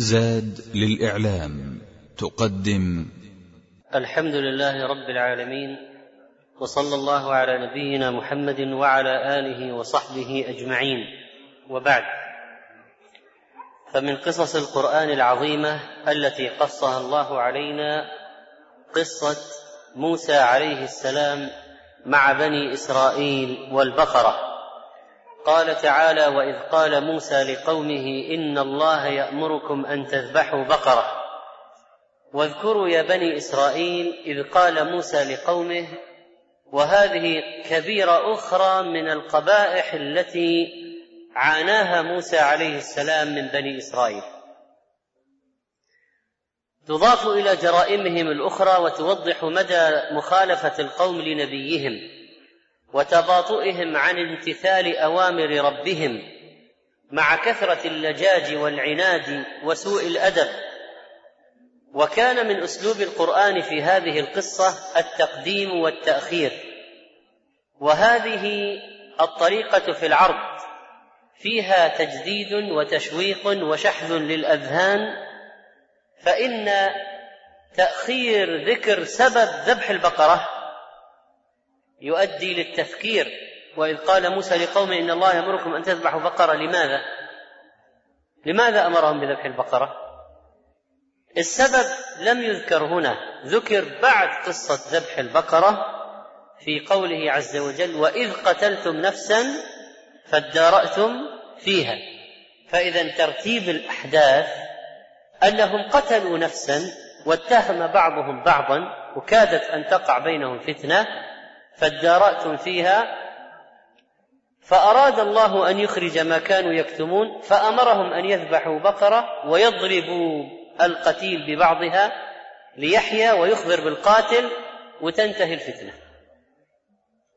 زاد للإعلام تقدم. الحمد لله رب العالمين وصلى الله على نبينا محمد وعلى آله وصحبه أجمعين. وبعد فمن قصص القرآن العظيمة التي قصها الله علينا قصة موسى عليه السلام مع بني إسرائيل والبقرة. قال تعالى واذ قال موسى لقومه ان الله يامركم ان تذبحوا بقره. واذكروا يا بني اسرائيل اذ قال موسى لقومه وهذه كبيره أخرى من القبائح التي عاناها موسى عليه السلام من بني اسرائيل. تضاف إلى جرائمهم الاخرى وتوضح مدى مخالفة القوم لنبيهم. وتباطؤهم عن امتثال أوامر ربهم مع كثرة اللجاج والعناد وسوء الأدب. وكان من أسلوب القرآن في هذه القصة التقديم والتأخير. وهذه الطريقة في العرض فيها تجديد وتشويق وشحذ للأذهان فإن تأخير ذكر سبب ذبح البقرة يؤدي للتفكير. وإذ قال موسى لقومه إن الله يأمركم أن تذبحوا بقرة لماذا؟ لماذا أمرهم بذبح البقرة؟ السبب لم يذكر هنا ذكر بعد قصة ذبح البقرة في قوله عز وجل وإذ قتلتم نفسا فادارأتم فيها. فإذا ترتيب الأحداث أنهم قتلوا نفسا واتهم بعضهم بعضا وكادت أن تقع بينهم فتنة فادارأتم فيها فأراد الله أن يخرج ما كانوا يكتمون فأمرهم أن يذبحوا بقرة ويضربوا القتيل ببعضها ليحيا ويخبر بالقاتل وتنتهي الفتنة.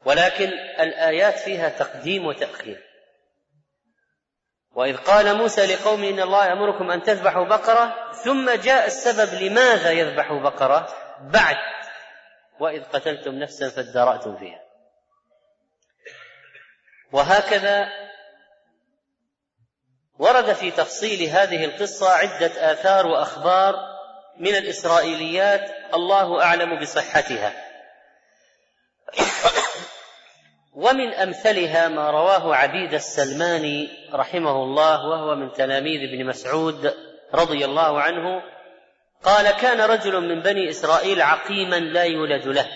ولكن الآيات فيها تقديم وتأخير. وإذ قال موسى لقوم إن الله يأمركم أن تذبحوا بقرة ثم جاء السبب لماذا يذبحوا بقرة؟ بعد وإذ قتلتم نفسا فادارأتم فيها. وهكذا ورد في تفصيل هذه القصة عدة آثار وأخبار من الإسرائيليات الله أعلم بصحتها. ومن أمثلها ما رواه عبيد السلماني رحمه الله وهو من تلاميذ ابن مسعود رضي الله عنه قال كان رجل من بني إسرائيل عقيما لا يولد له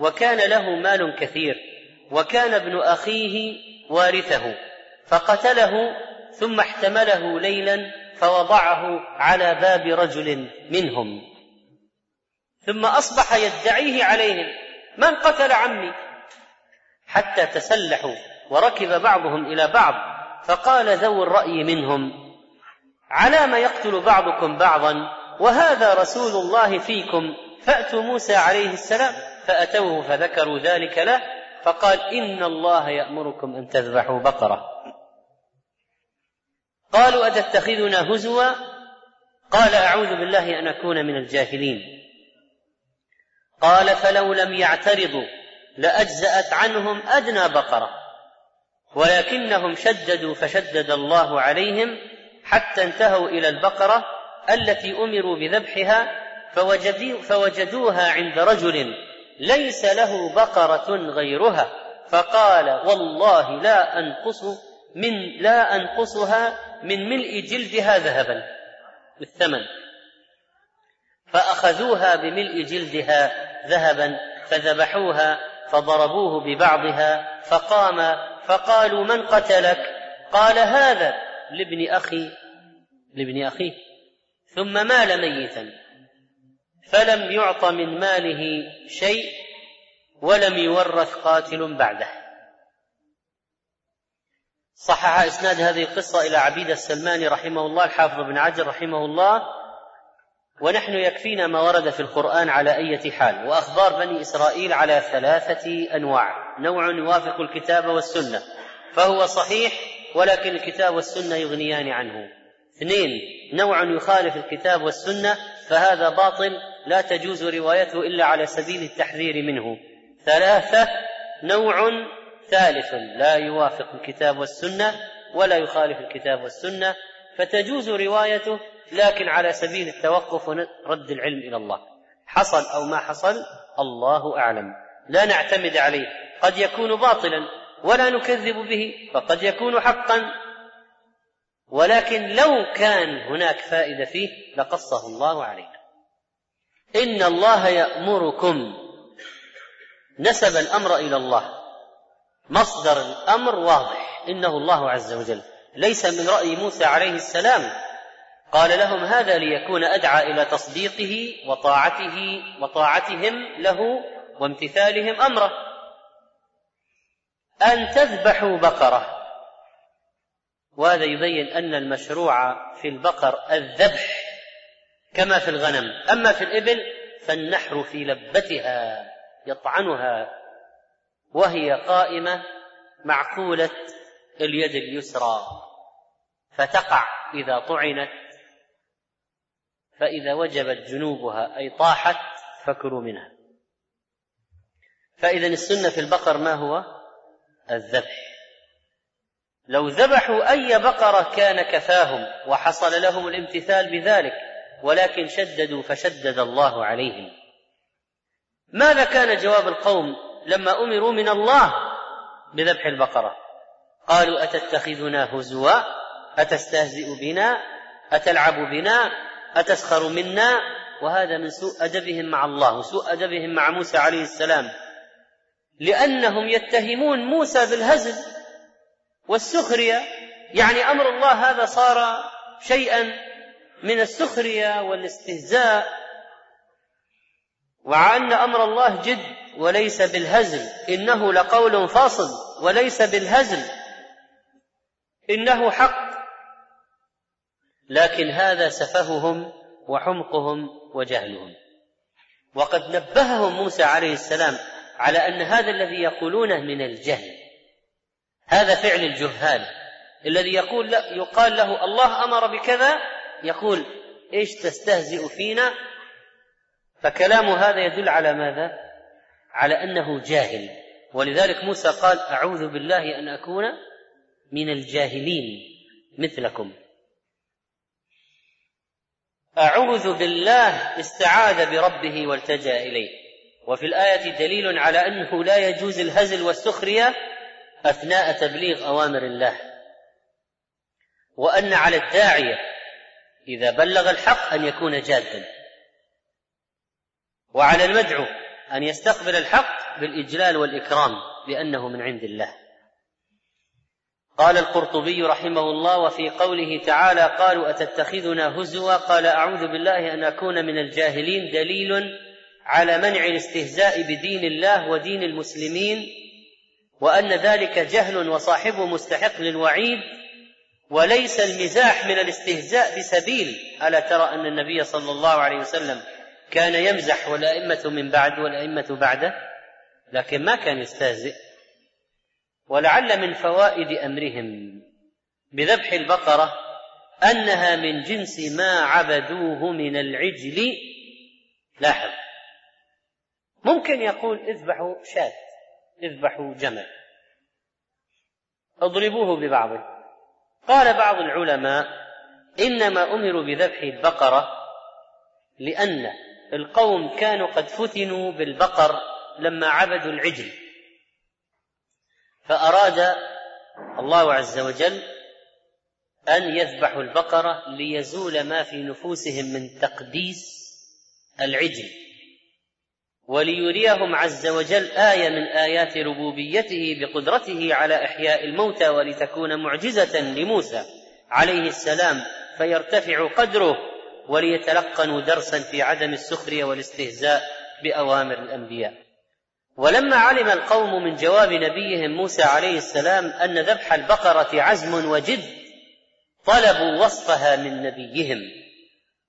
وكان له مال كثير وكان ابن أخيه وارثه فقتله ثم احتمله ليلا فوضعه على باب رجل منهم. ثم أصبح يدعيه عليهم من قتل عمي؟ حتى تسلحوا وركب بعضهم إلى بعض فقال ذو الرأي منهم على ما يقتل بعضكم بعضا؟ وهذا رسول الله فيكم فأتوا موسى عليه السلام فأتوه فذكروا ذلك له فقال إن الله يأمركم أن تذبحوا بقرة. قالوا أتتخذنا هزوا؟ قال أعوذ بالله أن أكون من الجاهلين. قال فلو لم يعترضوا لأجزأت عنهم أدنى بقرة ولكنهم شددوا فشدد الله عليهم حتى انتهوا إلى البقرة التي أمروا بذبحها فوجدوها عند رجل ليس له بقرة غيرها فقال والله لا أنقص من لا أنقصها من ملء جلدها ذهبا بالثمن فأخذوها بملء جلدها ذهبا فذبحوها فضربوه ببعضها فقام فقالوا من قتلك؟ قال هذا لابن أخي لابن أخيه. ثم مال ميتا. فلم يعط من ماله شيء ولم يورث قاتل بعده. صحح إسناد هذه القصة إلى عبيد السلماني رحمه الله الحافظ بن عجل رحمه الله. ونحن يكفينا ما ورد في القرآن على اية حال. وأخبار بني إسرائيل على ثلاثة أنواع. نوع يوافق الكتاب والسنة. فهو صحيح ولكن الكتاب والسنة يغنيان عنه. اثنين نوع يخالف الكتاب والسنة فهذا باطل لا تجوز روايته إلا على سبيل التحذير منه. ثلاثة نوع ثالث لا يوافق الكتاب والسنة ولا يخالف الكتاب والسنة فتجوز روايته لكن على سبيل التوقف ورد العلم إلى الله. حصل أو ما حصل الله أعلم. لا نعتمد عليه. قد يكون باطلا ولا نكذب به فقد يكون حقا. ولكن لو كان هناك فائدة فيه لقصه الله علينا. إن الله يأمركم نسب الأمر إلى الله. مصدر الأمر واضح. إنه الله عز وجل. ليس من رأي موسى عليه السلام. قال لهم هذا ليكون أدعى إلى تصديقه وطاعته وطاعتهم له وامتثالهم أمره. أن تذبحوا بقرة. وهذا يبين أن المشروع في البقر الذبح كما في الغنم. أما في الإبل فالنحر في لبتها يطعنها وهي قائمة معقولة اليد اليسرى فتقع إذا طعنت فإذا وجبت جنوبها أي طاحت فكلوا منها. فاذا السنة في البقر ما هو؟ الذبح. لو ذبحوا أي بقرة كان كفاهم وحصل لهم الامتثال بذلك ولكن شددوا فشدد الله عليهم. ماذا كان جواب القوم لما أمروا من الله بذبح البقرة؟ قالوا أتتخذنا هزوا؟ أتستهزئ بنا؟ أتلعب بنا؟ أتسخر منا؟ وهذا من سوء أدبهم مع الله وسوء أدبهم مع موسى عليه السلام. لأنهم يتهمون موسى بالهزل والسخرية يعني أمر الله هذا صار شيئا من السخرية والاستهزاء. وعن أمر الله جد وليس بالهزل. إنه لقول فاصل وليس بالهزل. إنه حق. لكن هذا سفههم وحمقهم وجهلهم. وقد نبههم موسى عليه السلام على أن هذا الذي يقولونه من الجهل. هذا فعل الجهال. الذي يقول لا يقال له الله أمر بكذا يقول إيش تستهزئ فينا؟ فكلام هذا يدل على ماذا؟ على أنه جاهل. ولذلك موسى قال أعوذ بالله أن أكون من الجاهلين مثلكم. أعوذ بالله استعاذ بربه والتجأ إليه. وفي الآية دليل على أنه لا يجوز الهزل والسخرية أثناء تبليغ أوامر الله وأن على الداعيه إذا بلغ الحق أن يكون جادا وعلى المدعو أن يستقبل الحق بالإجلال والإكرام لأنه من عند الله. قال القرطبي رحمه الله وفي قوله تعالى قالوا أتتخذنا هزوا؟ قال أعوذ بالله أن أكون من الجاهلين دليل على منع الاستهزاء بدين الله ودين المسلمين وأن ذلك جهل وصاحبه مستحق للوعيد وليس المزاح من الاستهزاء بسبيل ألا ترى أن النبي صلى الله عليه وسلم كان يمزح والأئمة من بعد والأئمة بعده؟ لكن ما كان يستهزئ. ولعل من فوائد أمرهم بذبح البقرة أنها من جنس ما عبدوه من العجل. لاحظ. ممكن يقول اذبحوا شاة. اذبحوا جمل. اضربوه ببعضه قال بعض العلماء إنما أمروا بذبح البقرة لأن القوم كانوا قد فتنوا بالبقر لما عبدوا العجل. فأراد الله عز وجل أن يذبحوا البقرة ليزول ما في نفوسهم من تقديس العجل. وليريهم عز وجل آية من آيات ربوبيته بقدرته على إحياء الموتى ولتكون معجزة لموسى عليه السلام فيرتفع قدره وليتلقنوا درسا في عدم السخرية والاستهزاء بأوامر الأنبياء. ولما علم القوم من جواب نبيهم موسى عليه السلام أن ذبح البقرة عزم وجد طلبوا وصفها من نبيهم.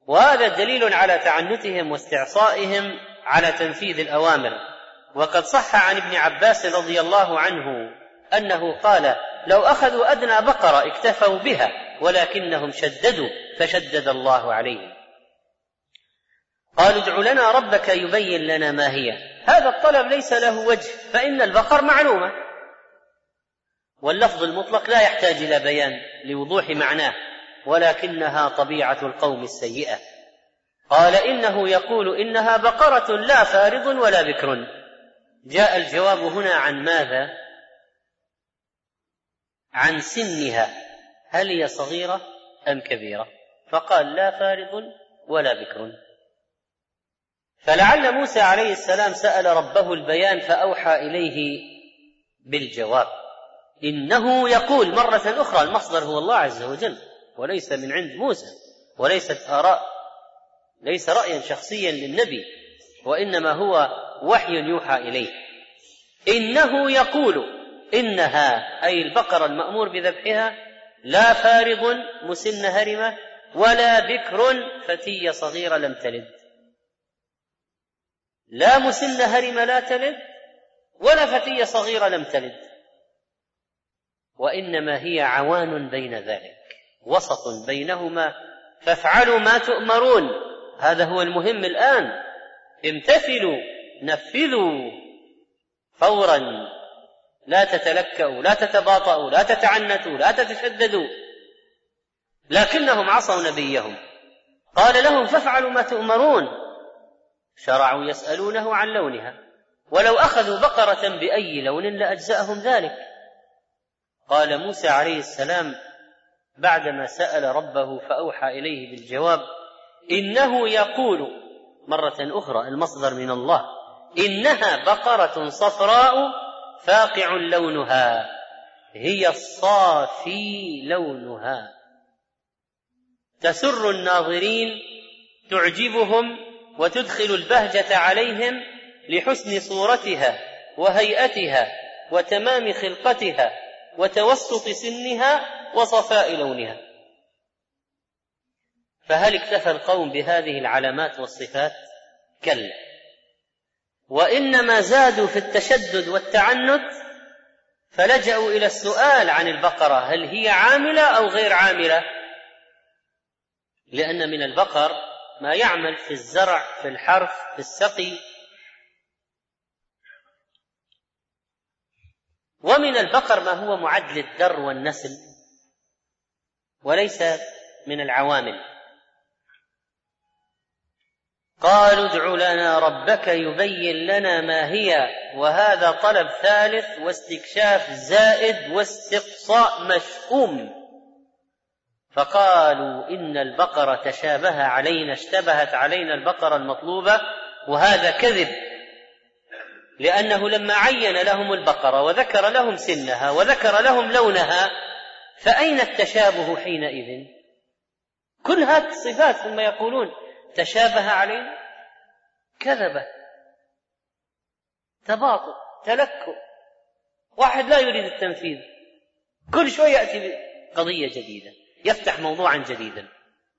وهذا دليل على تعنتهم واستعصائهم على تنفيذ الأوامر. وقد صح عن ابن عباس رضي الله عنه أنه قال لو أخذوا أدنى بقرة اكتفوا بها ولكنهم شددوا فشدد الله عليهم. قالوا ادع لنا ربك يبين لنا ما هي. هذا الطلب ليس له وجه فإن البقر معلومة. واللفظ المطلق لا يحتاج إلى بيان لوضوح معناه ولكنها طبيعة القوم السيئة. قال إنه يقول إنها بقرة لا فارض ولا بكر جاء الجواب هنا عن ماذا؟ عن سنها. هل هي صغيرة أم كبيرة؟ فقال لا فارض ولا بكر فلعل موسى عليه السلام سأل ربه البيان فأوحى إليه بالجواب. إنه يقول مرة أخرى المصدر هو الله عز وجل وليس من عند موسى وليست آراء ليس رأيا شخصيا للنبي وإنما هو وحي يوحى إليه. إنه يقول إنها أي البقرة المأمور بذبحها لا فارغ مسن هرمة ولا بكر فتية صغيرة لم تلد. لا مسن هرم لا تلد ولا فتية صغيرة لم تلد. وإنما هي عوان بين ذلك وسط بينهما فافعلوا ما تؤمرون. هذا هو المهم الآن. امتثلوا نفذوا فورا. لا تتلكأوا لا تتباطؤوا لا تتعنتوا لا تتشددوا. لكنهم عصوا نبيهم. قال لهم فافعلوا ما تؤمرون. شرعوا يسألونه عن لونها. ولو أخذوا بقرة بأي لون لأجزأهم ذلك. قال موسى عليه السلام بعدما سأل ربه فأوحى إليه بالجواب إنه يقول مرة أخرى المصدر من الله إنها بقرة صفراء فاقع لونها هي الصافي لونها. تسر الناظرين تعجبهم وتدخل البهجة عليهم لحسن صورتها وهيئتها وتمام خلقتها وتوسط سنها وصفاء لونها. فهل اكتفى القوم بهذه العلامات والصفات؟ كلا. وإنما زادوا في التشدد والتعنت فلجأوا إلى السؤال عن البقرة هل هي عاملة أو غير عاملة؟ لأن من البقر ما يعمل في الزرع في الحرث في السقي. ومن البقر ما هو معد للدر والنسل وليس من العوامل. قالوا ادع لنا ربك يبين لنا ما هي. وهذا طلب ثالث واستكشاف زائد واستقصاء مشؤوم. فقالوا إن البقرة تشابه علينا اشتبهت علينا البقرة المطلوبة وهذا كذب. لأنه لما عين لهم البقرة وذكر لهم سنها وذكر لهم لونها فأين التشابه حينئذ؟ كل هذه الصفات ثم يقولون تشابه علينا كذبة تباطؤ تلكؤ. واحد لا يريد التنفيذ. كل شوي يأتي بقضية جديدة يفتح موضوعا جديدا.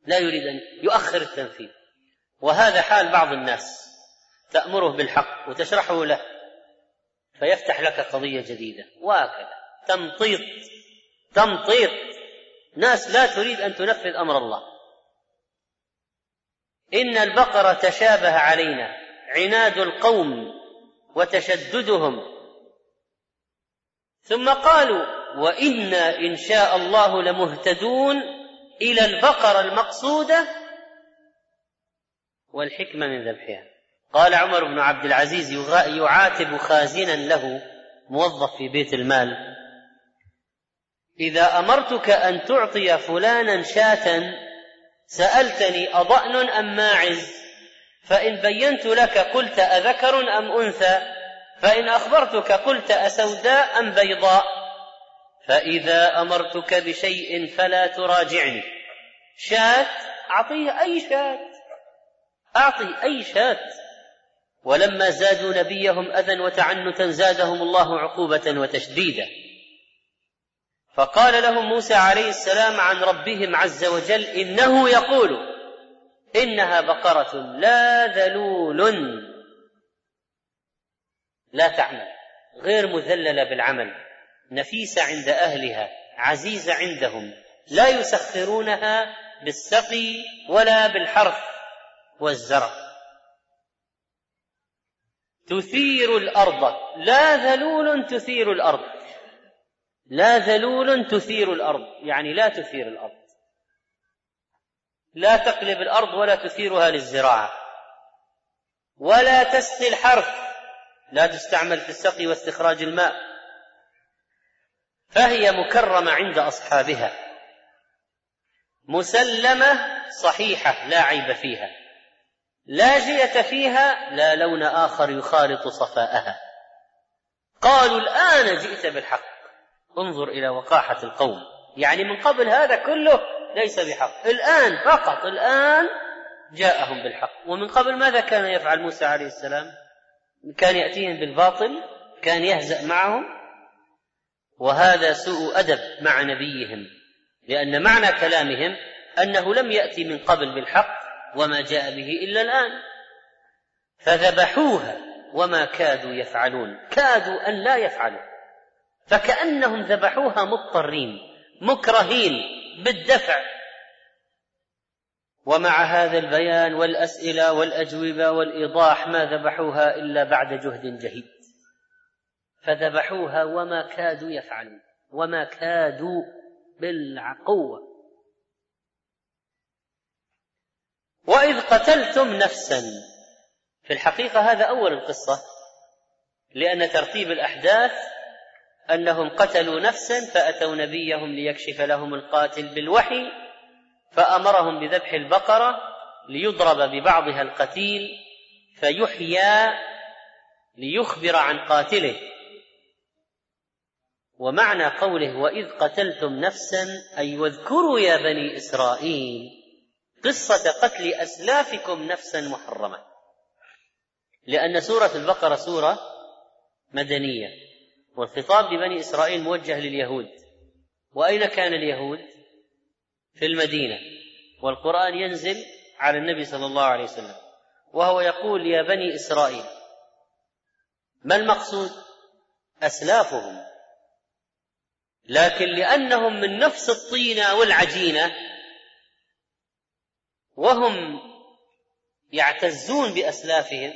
لا يريد أن يؤخر التنفيذ. وهذا حال بعض الناس. تأمره بالحق وتشرحه له. فيفتح لك قضية جديدة. وهكذا. تمطيط. تمطيط. ناس لا تريد أن تنفذ أمر الله. إن البقرة تشابه علينا عناد القوم وتشددهم. ثم قالوا وإنا إن شاء الله لمهتدون إلى البقرة المقصودة. والحكمة من ذبحها قال عمر بن عبد العزيز يعاتب خازنا له موظف في بيت المال إذا أمرتك أن تعطي فلانا شاة سألتني أضأن أم ماعز؟ فإن بينت لك قلت أذكر أم أنثى فإن أخبرتك قلت أسوداء أم بيضاء. فإذا أمرتك بشيء فلا تراجعني. شاة أعطيه أي شاة. أعطي أي شاة. ولما زادوا نبيهم أذى وتعنتا زادهم الله عقوبة وتشديدا. فقال لهم موسى عليه السلام عن ربهم عز وجل إنه يقول إنها بقرة لا ذلول لا تعمل غير مذللة بالعمل نفيسة عند أهلها عزيزة عندهم لا يسخرونها بالسقي ولا بالحرث والزرع. تثير الأرض لا ذلول تثير الأرض. لا ذلول تثير الأرض يعني لا تثير الأرض. لا تقلب الأرض ولا تثيرها للزراعة. ولا تسقي الحرث لا تستعمل في السقي واستخراج الماء. فهي مكرمة عند أصحابها. مسلمة صحيحة لا عيب فيها. لا جية فيها لا لون آخر يخالط صفاءها. قالوا الآن جئت بالحق. انظر إلى وقاحة القوم. يعني من قبل هذا كله ليس بحق. الآن فقط الآن جاءهم بالحق. ومن قبل ماذا كان يفعل موسى عليه السلام؟ كان يأتيهم بالباطل كان يهزأ معهم. وهذا سوء أدب مع نبيهم لأن معنى كلامهم أنه لم يأتي من قبل بالحق وما جاء به إلا الآن. فذبحوها وما كادوا يفعلون. كادوا أن لا يفعلوا. فكأنهم ذبحوها مضطرين مكرهين بالدفع. ومع هذا البيان والأسئلة والأجوبة والإيضاح ما ذبحوها إلا بعد جهد جهيد. فذبحوها وما كادوا يفعلون وما كادوا بالقوه وإذ قتلتم نفسا. في الحقيقة هذا أول القصة لأن ترتيب الأحداث أنهم قتلوا نفسا فأتوا نبيهم ليكشف لهم القاتل بالوحي فأمرهم بذبح البقرة ليضرب ببعضها القتيل فيحيى ليخبر عن قاتله. ومعنى قوله وإذ قتلتم نفسا أي واذكروا يا بني إسرائيل قصة قتل أسلافكم نفسا محرمة. لأن سورة البقرة سورة مدنية. والخطاب لبني إسرائيل موجه لليهود. وأين كان اليهود؟ في المدينة. والقرآن ينزل على النبي صلى الله عليه وسلم. وهو يقول يا بني إسرائيل ما المقصود؟ أسلافهم. لكن لأنهم من نفس الطينة والعجينة وهم يعتزون بأسلافهم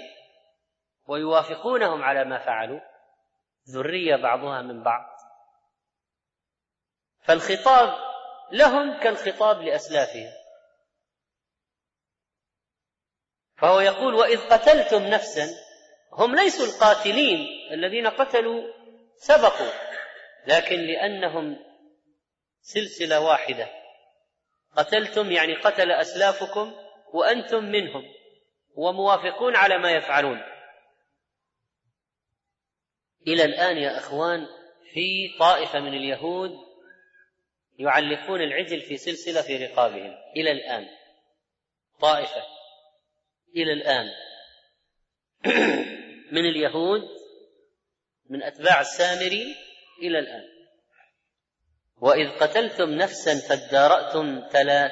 ويوافقونهم على ما فعلوا ذرية بعضها من بعض. فالخطاب لهم كالخطاب لأسلافهم. فهو يقول وإذ قتلتم نفسا هم ليسوا القاتلين الذين قتلوا سبقوا لكن لأنهم سلسلة واحدة. قتلتم يعني قتل أسلافكم وأنتم منهم وموافقون على ما يفعلون. إلى الآن يا أخوان في طائفة من اليهود يعلقون العجل في سلسلة في رقابهم. إلى الآن. طائفة. إلى الآن. من اليهود من أتباع السامري إلى الآن. وإذ قتلتم نفسا فادارأتم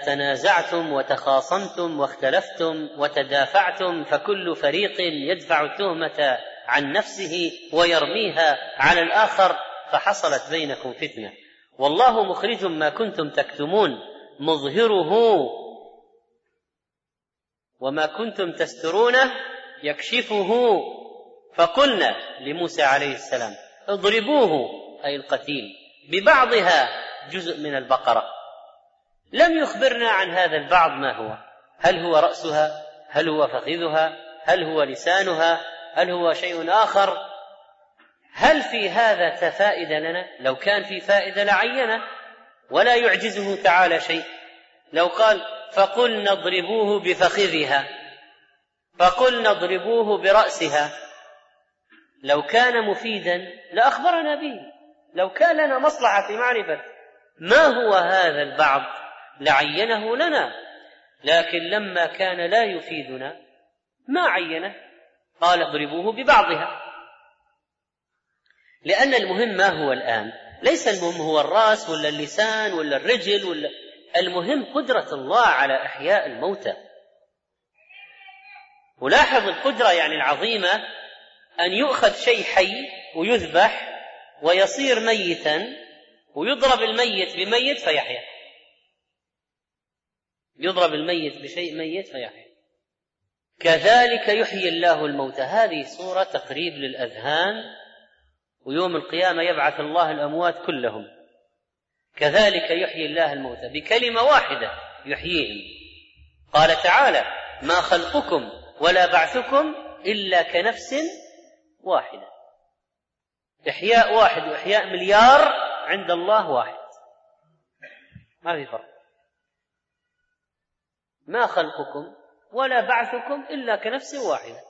تنازعتم وتخاصمتم واختلفتم وتدافعتم فكل فريق يدفع التهمه عن نفسه ويرميها على الآخر فحصلت بينكم فتنة. والله مخرج ما كنتم تكتمون مظهره وما كنتم تسترونه يكشفه. فقلنا لموسى عليه السلام اضربوه أي القتيل ببعضها جزء من البقرة. لم يخبرنا عن هذا البعض ما هو هل هو رأسها هل هو فخذها هل هو لسانها هل هو شيء آخر؟ هل في هذا فائده لنا؟ لو كان في فائدة لعينه ولا يعجزه تعالى شيء. لو قال فقلنا اضربوه بفخذها فقلنا اضربوه برأسها. لو كان مفيدا لأخبرنا به. لو كان لنا مصلحة في معرفة. ما هو هذا البعض؟ لعينه لنا. لكن لما كان لا يفيدنا ما عينه؟ قال اضربوه ببعضها. لأن المهم ما هو الآن؟ ليس المهم هو الرأس ولا اللسان ولا الرجل ولا المهم قدرة الله على إحياء الموتى. ولاحظ القدرة يعني العظيمة أن يؤخذ شيء حي ويذبح ويصير ميتا ويضرب الميت بميت فيحيا. يضرب الميت بشيء ميت فيحيا. كذلك يحيي الله الموتى. هذه صورة تقريب للأذهان ويوم القيامة يبعث الله الأموات كلهم. كذلك يحيي الله الموتى. بكلمة واحدة يحييهم قال تعالى ما خلقكم ولا بعثكم إلا كنفس واحدة. إحياء واحد وإحياء مليار عند الله واحد. ما في فرق. ما خلقكم ولا بعثكم إلا كنفس واحدة.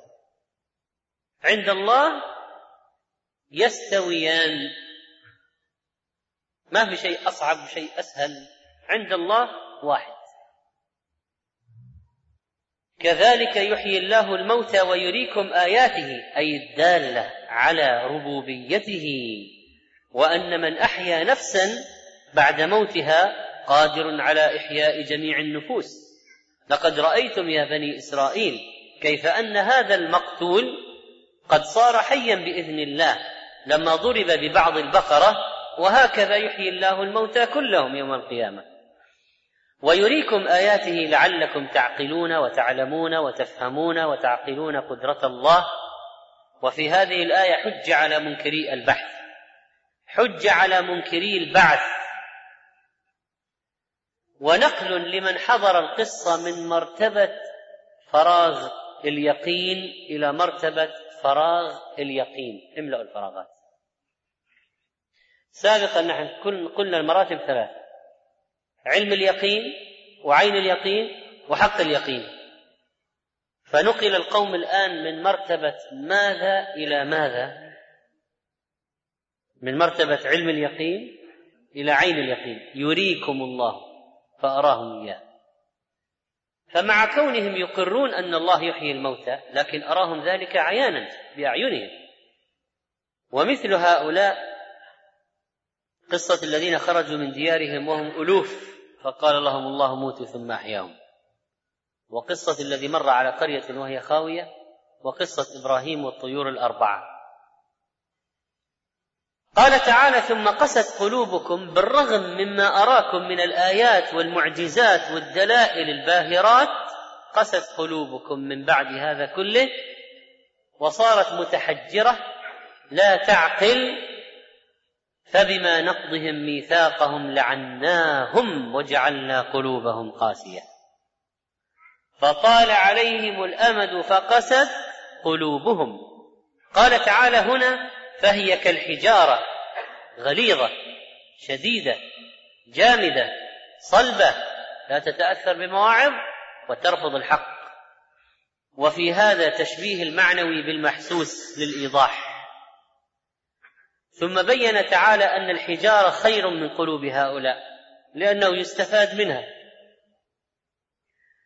عند الله يستويان. ما في شيء أصعب وشيء أسهل. عند الله واحد. كذلك يحيي الله الموتى ويريكم آياته أي الدالة على ربوبيته. وأن من أحيا نفسا بعد موتها قادر على إحياء جميع النفوس. لقد رأيتم يا بني إسرائيل كيف أن هذا المقتول قد صار حيا بإذن الله لما ضرب ببعض البقرة وهكذا يحيي الله الموتى كلهم يوم القيامة. ويريكم آياته لعلكم تعقلون وتعلمون وتفهمون وتعقلون قدرة الله. وفي هذه الآية حج على منكري البحث حج على منكري البعث. ونقل لمن حضر القصة من مرتبة فراغ اليقين إلى مرتبة فراغ اليقين. املأوا الفراغات. سابقا نحن قلنا المراتب ثلاثة. علم اليقين وعين اليقين وحق اليقين. فنقل القوم الآن من مرتبة ماذا إلى ماذا؟ من مرتبة علم اليقين إلى عين اليقين. يريكم الله. فأراهم إياه. فمع كونهم يقرون أن الله يحيي الموتى لكن أراهم ذلك عيانا بأعينهم. ومثل هؤلاء قصة الذين خرجوا من ديارهم وهم ألوف فقال لهم الله موتوا ثم أحياهم. وقصة الذي مر على قرية وهي خاوية وقصة إبراهيم والطيور الأربعة. قال تعالى ثم قست قلوبكم بالرغم مما أراكم من الآيات والمعجزات والدلائل الباهرات. قست قلوبكم من بعد هذا كله وصارت متحجرة لا تعقل فبما نقضهم ميثاقهم لعناهم وجعلنا قلوبهم قاسية. فطال عليهم الأمد فقست قلوبهم. قال تعالى هنا فهي كالحجارة غليظة شديدة جامدة صلبة لا تتأثر بمواعظ وترفض الحق. وفي هذا تشبيه المعنوي بالمحسوس للإيضاح. ثم بين تعالى أن الحجارة خير من قلوب هؤلاء لأنه يستفاد منها.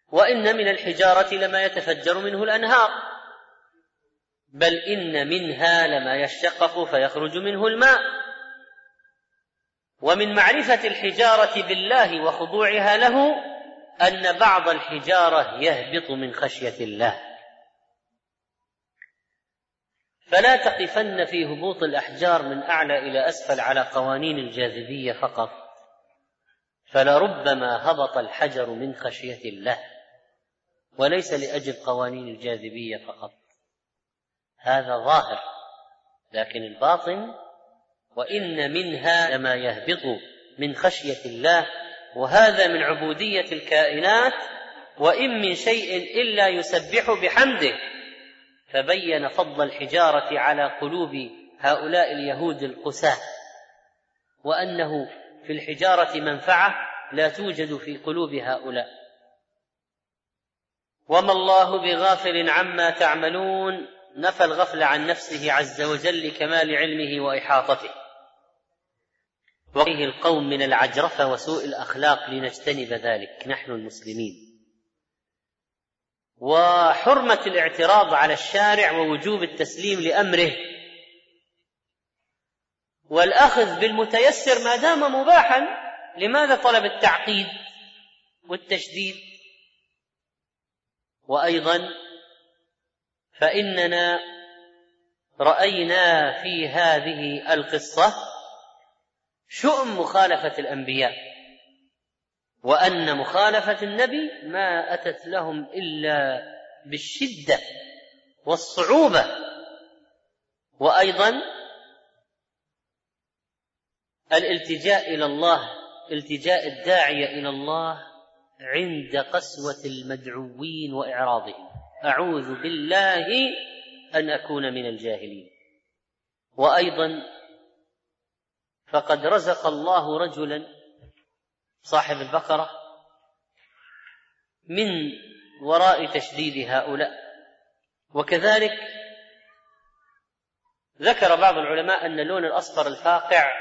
وإن من الحجارة لما يتفجر منه الأنهار. بل إن منها لما يشقق فيخرج منه الماء. ومن معرفة الحجارة بالله وخضوعها له أن بعض الحجارة يهبط من خشية الله. فلا تقفن في هبوط الأحجار من أعلى إلى أسفل على قوانين الجاذبية فقط. فلربما هبط الحجر من خشية الله. وليس لأجل قوانين الجاذبية فقط. هذا ظاهر لكن الباطن وإن منها لما يهبط من خشية الله وهذا من عبودية الكائنات وإن من شيء إلا يسبح بحمده. فبين فضل الحجارة على قلوب هؤلاء اليهود القساة وأنه في الحجارة منفعة لا توجد في قلوب هؤلاء. وما الله بغافل عما تعملون نفى الغفل عن نفسه عز وجل لكمال علمه وإحاطته. وفيه القوم من العجرفة وسوء الأخلاق لنجتنب ذلك. نحن المسلمين. وحرمة الاعتراض على الشارع ووجوب التسليم لأمره. والأخذ بالمتيسر ما دام مباحا لماذا طلب التعقيد والتشديد؟ وأيضا فإننا رأينا في هذه القصة شؤم مخالفة الأنبياء وأن مخالفة النبي ما أتت لهم إلا بالشدة والصعوبة وأيضا الالتجاء إلى الله التجاء الداعيه إلى الله عند قسوة المدعوين وإعراضهم. أعوذ بالله أن أكون من الجاهلين. وأيضا فقد رزق الله رجلا صاحب البقرة من وراء تشديد هؤلاء. وكذلك ذكر بعض العلماء أن اللون الأصفر الفاقع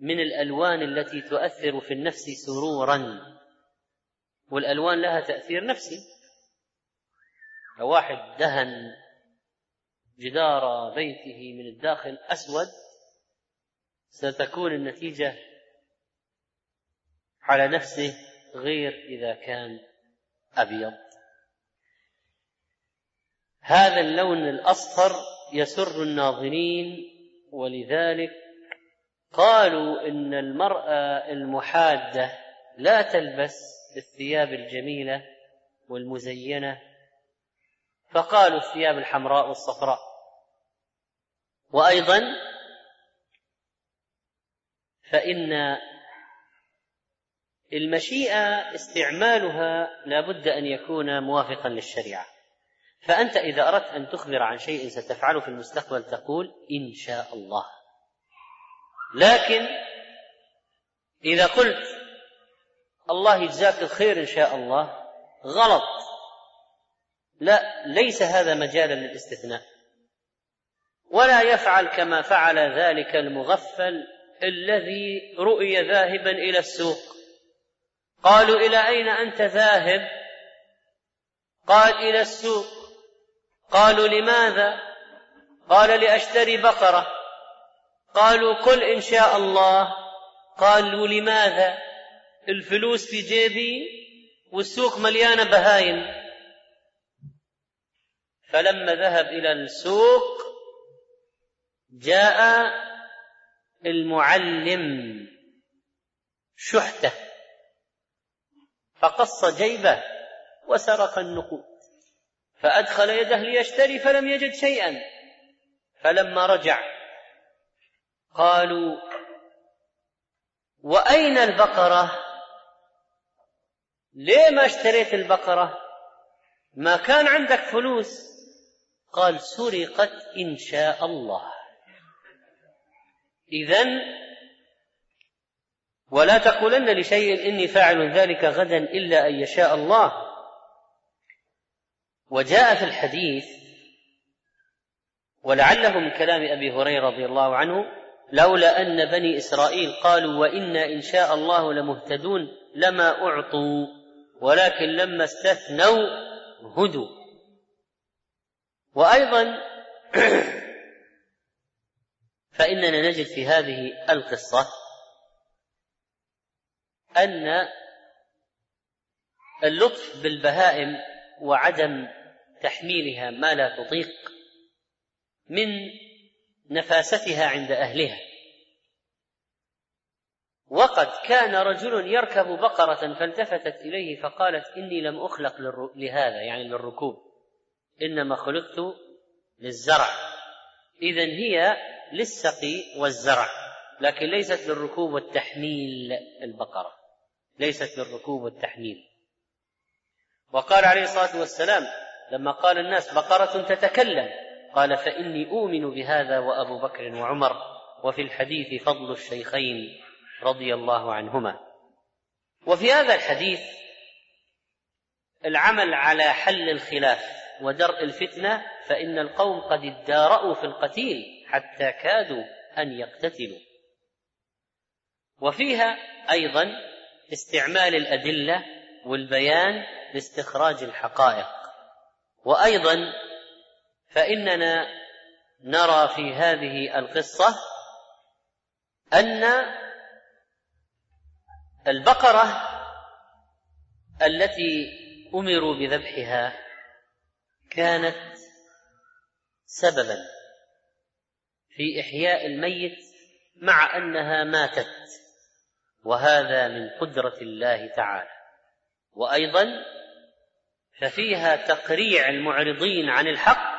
من الألوان التي تؤثر في النفس سرورا. والألوان لها تأثير نفسي. لو واحد دهن جدار بيته من الداخل أسود ستكون النتيجة على نفسه غير إذا كان أبيض. هذا اللون الأصفر يسر الناظرين ولذلك قالوا إن المرأة المحادة لا تلبس الثياب الجميلة والمزينة فقالوا الثياب الحمراء والصفراء. وأيضا فإن المشيئة استعمالها لا بد أن يكون موافقا للشريعة. فأنت إذا أردت أن تخبر عن شيء ستفعله في المستقبل تقول إن شاء الله. لكن إذا قلت الله يجزاك الخير إن شاء الله غلط. لا ليس هذا مجالا للاستثناء. ولا يفعل كما فعل ذلك المغفل الذي رؤي ذاهبا إلى السوق. قالوا إلى أين أنت ذاهب؟ قال إلى السوق. قالوا لماذا؟ قال لأشتري بقرة. قالوا قل إن شاء الله. قالوا لماذا؟ الفلوس في جيبي والسوق مليانه بهايم. فلما ذهب إلى السوق جاء المعلم شحتة فقص جيبه وسرق النقود فأدخل يده ليشتري فلم يجد شيئا. فلما رجع قالوا وأين البقرة؟ ليه ما اشتريت البقرة؟ ما كان عندك فلوس. قال سرقت إن شاء الله. اذا ولا تقولن لشيء إني فاعل ذلك غدا إلا أن يشاء الله. وجاء في الحديث ولعله من كلام أبي هريرة رضي الله عنه لولا أن بني إسرائيل قالوا وإنا إن شاء الله لمهتدون لما أعطوا ولكن لما استثنوا هدوا. وأيضا فإننا نجد في هذه القصة أن اللطف بالبهائم وعدم تحميلها ما لا تطيق من نفاستها عند أهلها. وقد كان رجل يركب بقرة فالتفتت إليه فقالت إني لم أخلق لهذا يعني للركوب. إنما خلقت للزرع. اذا هي للسقي والزرع لكن ليست للركوب والتحميل البقرة ليست للركوب والتحميل. وقال عليه الصلاة والسلام لما قال الناس بقرة تتكلم قال فإني أؤمن بهذا وأبو بكر وعمر وفي الحديث فضل الشيخين رضي الله عنهما. وفي هذا الحديث العمل على حل الخلاف. ودرء الفتنة فإن القوم قد ادارأوا في القتيل حتى كادوا أن يقتتلوا. وفيها أيضا استعمال الأدلة والبيان لاستخراج الحقائق. وأيضا فإننا نرى في هذه القصة أن البقرة التي أمروا بذبحها كانت سببا في إحياء الميت مع أنها ماتت وهذا من قدرة الله تعالى. وأيضا ففيها تقريع المعرضين عن الحق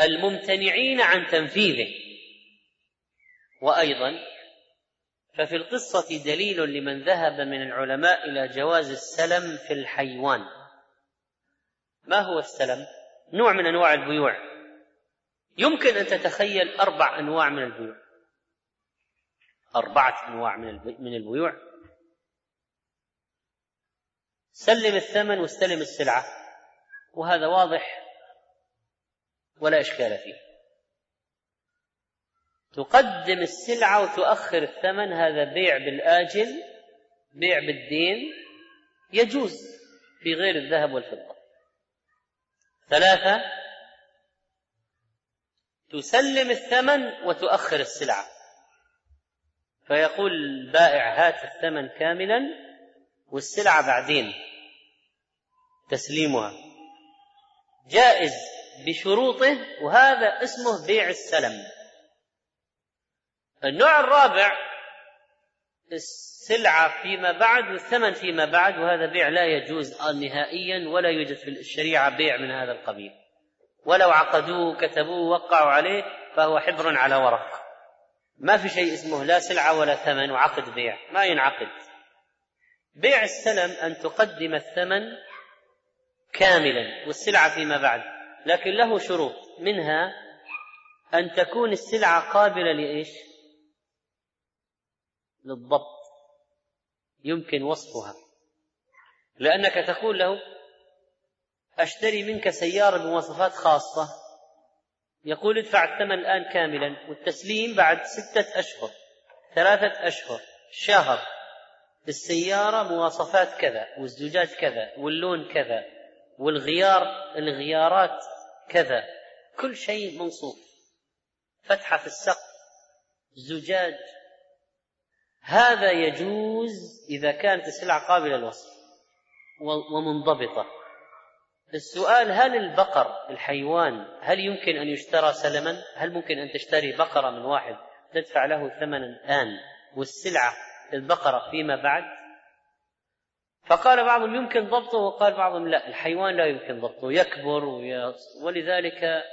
الممتنعين عن تنفيذه. وأيضا ففي القصة دليل لمن ذهب من العلماء إلى جواز السلم في الحيوان. ما هو السلم؟ نوع من أنواع البيوع. يمكن أن تتخيل أربع أنواع من البيوع. أربعة أنواع من البيوع. سلم الثمن واستلم السلعة. وهذا واضح ولا إشكال فيه. تقدم السلعة وتؤخر الثمن هذا بيع بالآجل بيع بالدين يجوز في غير الذهب والفضة. ثلاثة تسلم الثمن وتؤخر السلعة. فيقول البائع هات الثمن كاملا والسلعة بعدين تسليمها. جائز بشروطه وهذا اسمه بيع السلم. النوع الرابع السلعة فيما بعد والثمن فيما بعد وهذا بيع لا يجوز نهائيا ولا يوجد في الشريعة بيع من هذا القبيل. ولو عقدوه كتبوه وقعوا عليه فهو حبر على ورق. ما في شيء اسمه لا سلعة ولا ثمن وعقد بيع. ما ينعقد. بيع السلم أن تقدم الثمن كاملا والسلعة فيما بعد. لكن له شروط. منها أن تكون السلعة قابلة لإيش؟ للضبط. يمكن وصفها. لأنك تقول له أشتري منك سيارة بمواصفات خاصة. يقول ادفع الثمن الآن كاملا والتسليم بعد ستة أشهر ثلاثة أشهر شهر. السيارة مواصفات كذا والزجاج كذا واللون كذا والغيار الغيارات كذا. كل شيء منصوب. فتحة في السقف زجاج هذا يجوز إذا كانت السلعة قابلة للوصف ومنضبطة. السؤال هل البقر الحيوان هل يمكن أن يشترى سلما؟ هل ممكن أن تشتري بقرة من واحد تدفع له ثمنا الآن والسلعة البقرة فيما بعد؟ فقال بعضهم يمكن ضبطه وقال بعضهم لا الحيوان لا يمكن ضبطه يكبر ولذلك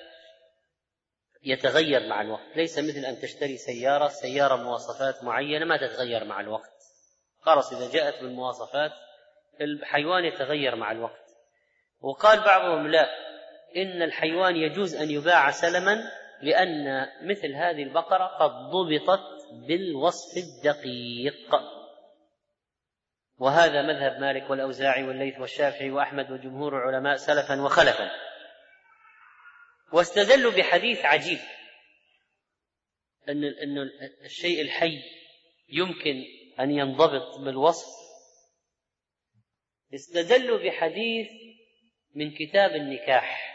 يتغير مع الوقت. ليس مثل أن تشتري سيارة سيارة مواصفات معينة ما تتغير مع الوقت. خلاص إذا جاءت بالمواصفات الحيوان يتغير مع الوقت. وقال بعضهم لا إن الحيوان يجوز أن يباع سلما لأن مثل هذه البقرة قد ضبطت بالوصف الدقيق. وهذا مذهب مالك والأوزاعي والليث والشافعي وأحمد وجمهور العلماء سلفا وخلفا. واستدلوا بحديث عجيب. أن أن الشيء الحي يمكن أن ينضبط بالوصف. استدلوا بحديث من كتاب النكاح.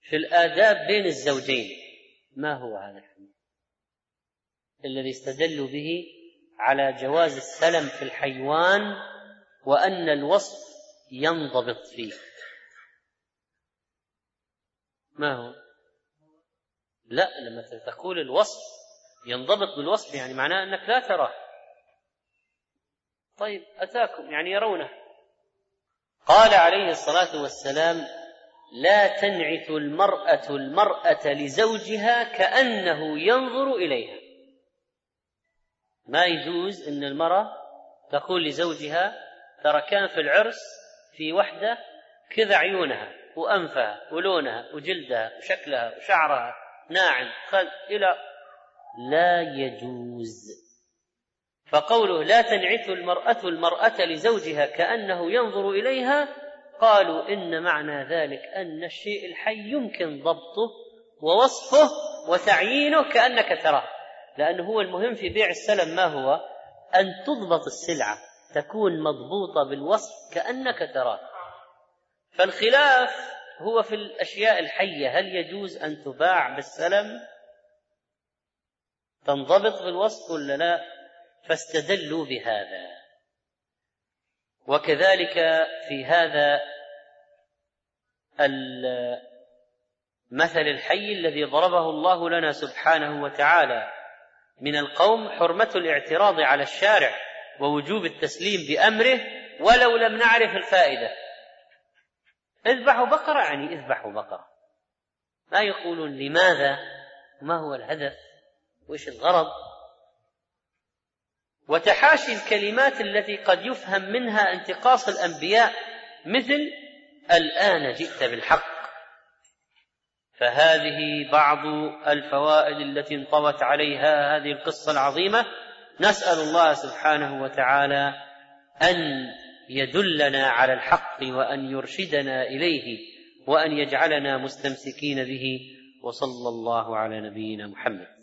في الآداب بين الزوجين. ما هو هذا الحديث؟ الذي استدلوا به على جواز السلم في الحيوان وأن الوصف ينضبط فيه. ما هو؟ لا لما تقول الوصف ينضبط بالوصف يعني معناه أنك لا تراه. طيب أتاكم يعني يرونه. قال عليه الصلاة والسلام لا تنعت المرأة المرأة لزوجها كأنه ينظر إليها. ما يجوز إن المرأة تقول لزوجها ترى كان في العرس في وحدة كذا عيونها. وأنفها ولونها وجلدها وشكلها وشعرها ناعم خل إلى لا يجوز. فقوله لا تنعث المرأة المرأة لزوجها كأنه ينظر إليها قالوا إن معنى ذلك أن الشيء الحي يمكن ضبطه ووصفه وتعيينه كأنك تراه. لأنه هو المهم في بيع السلم ما هو؟ أن تضبط السلعة تكون مضبوطة بالوصف كأنك تراه. فالخلاف هو في الأشياء الحية هل يجوز أن تباع بالسلم؟ تنضبط بالوصف ولا لا؟ فاستدلوا بهذا. وكذلك في هذا المثل الحي الذي ضربه الله لنا سبحانه وتعالى. من القوم حرمة الاعتراض على الشارع ووجوب التسليم بأمره ولو لم نعرف الفائدة. اذبحوا بقرة يعني اذبحوا بقرة. ما يقولون لماذا؟ ما هو الهدف؟ وإيش الغرض؟ وتحاشي الكلمات التي قد يفهم منها انتقاص الأنبياء مثل الآن جئت بالحق. فهذه بعض الفوائد التي انطوت عليها هذه القصة العظيمة. نسأل الله سبحانه وتعالى أن يدلنا على الحق وأن يرشدنا إليه وأن يجعلنا مستمسكين به. وصلى الله على نبينا محمد.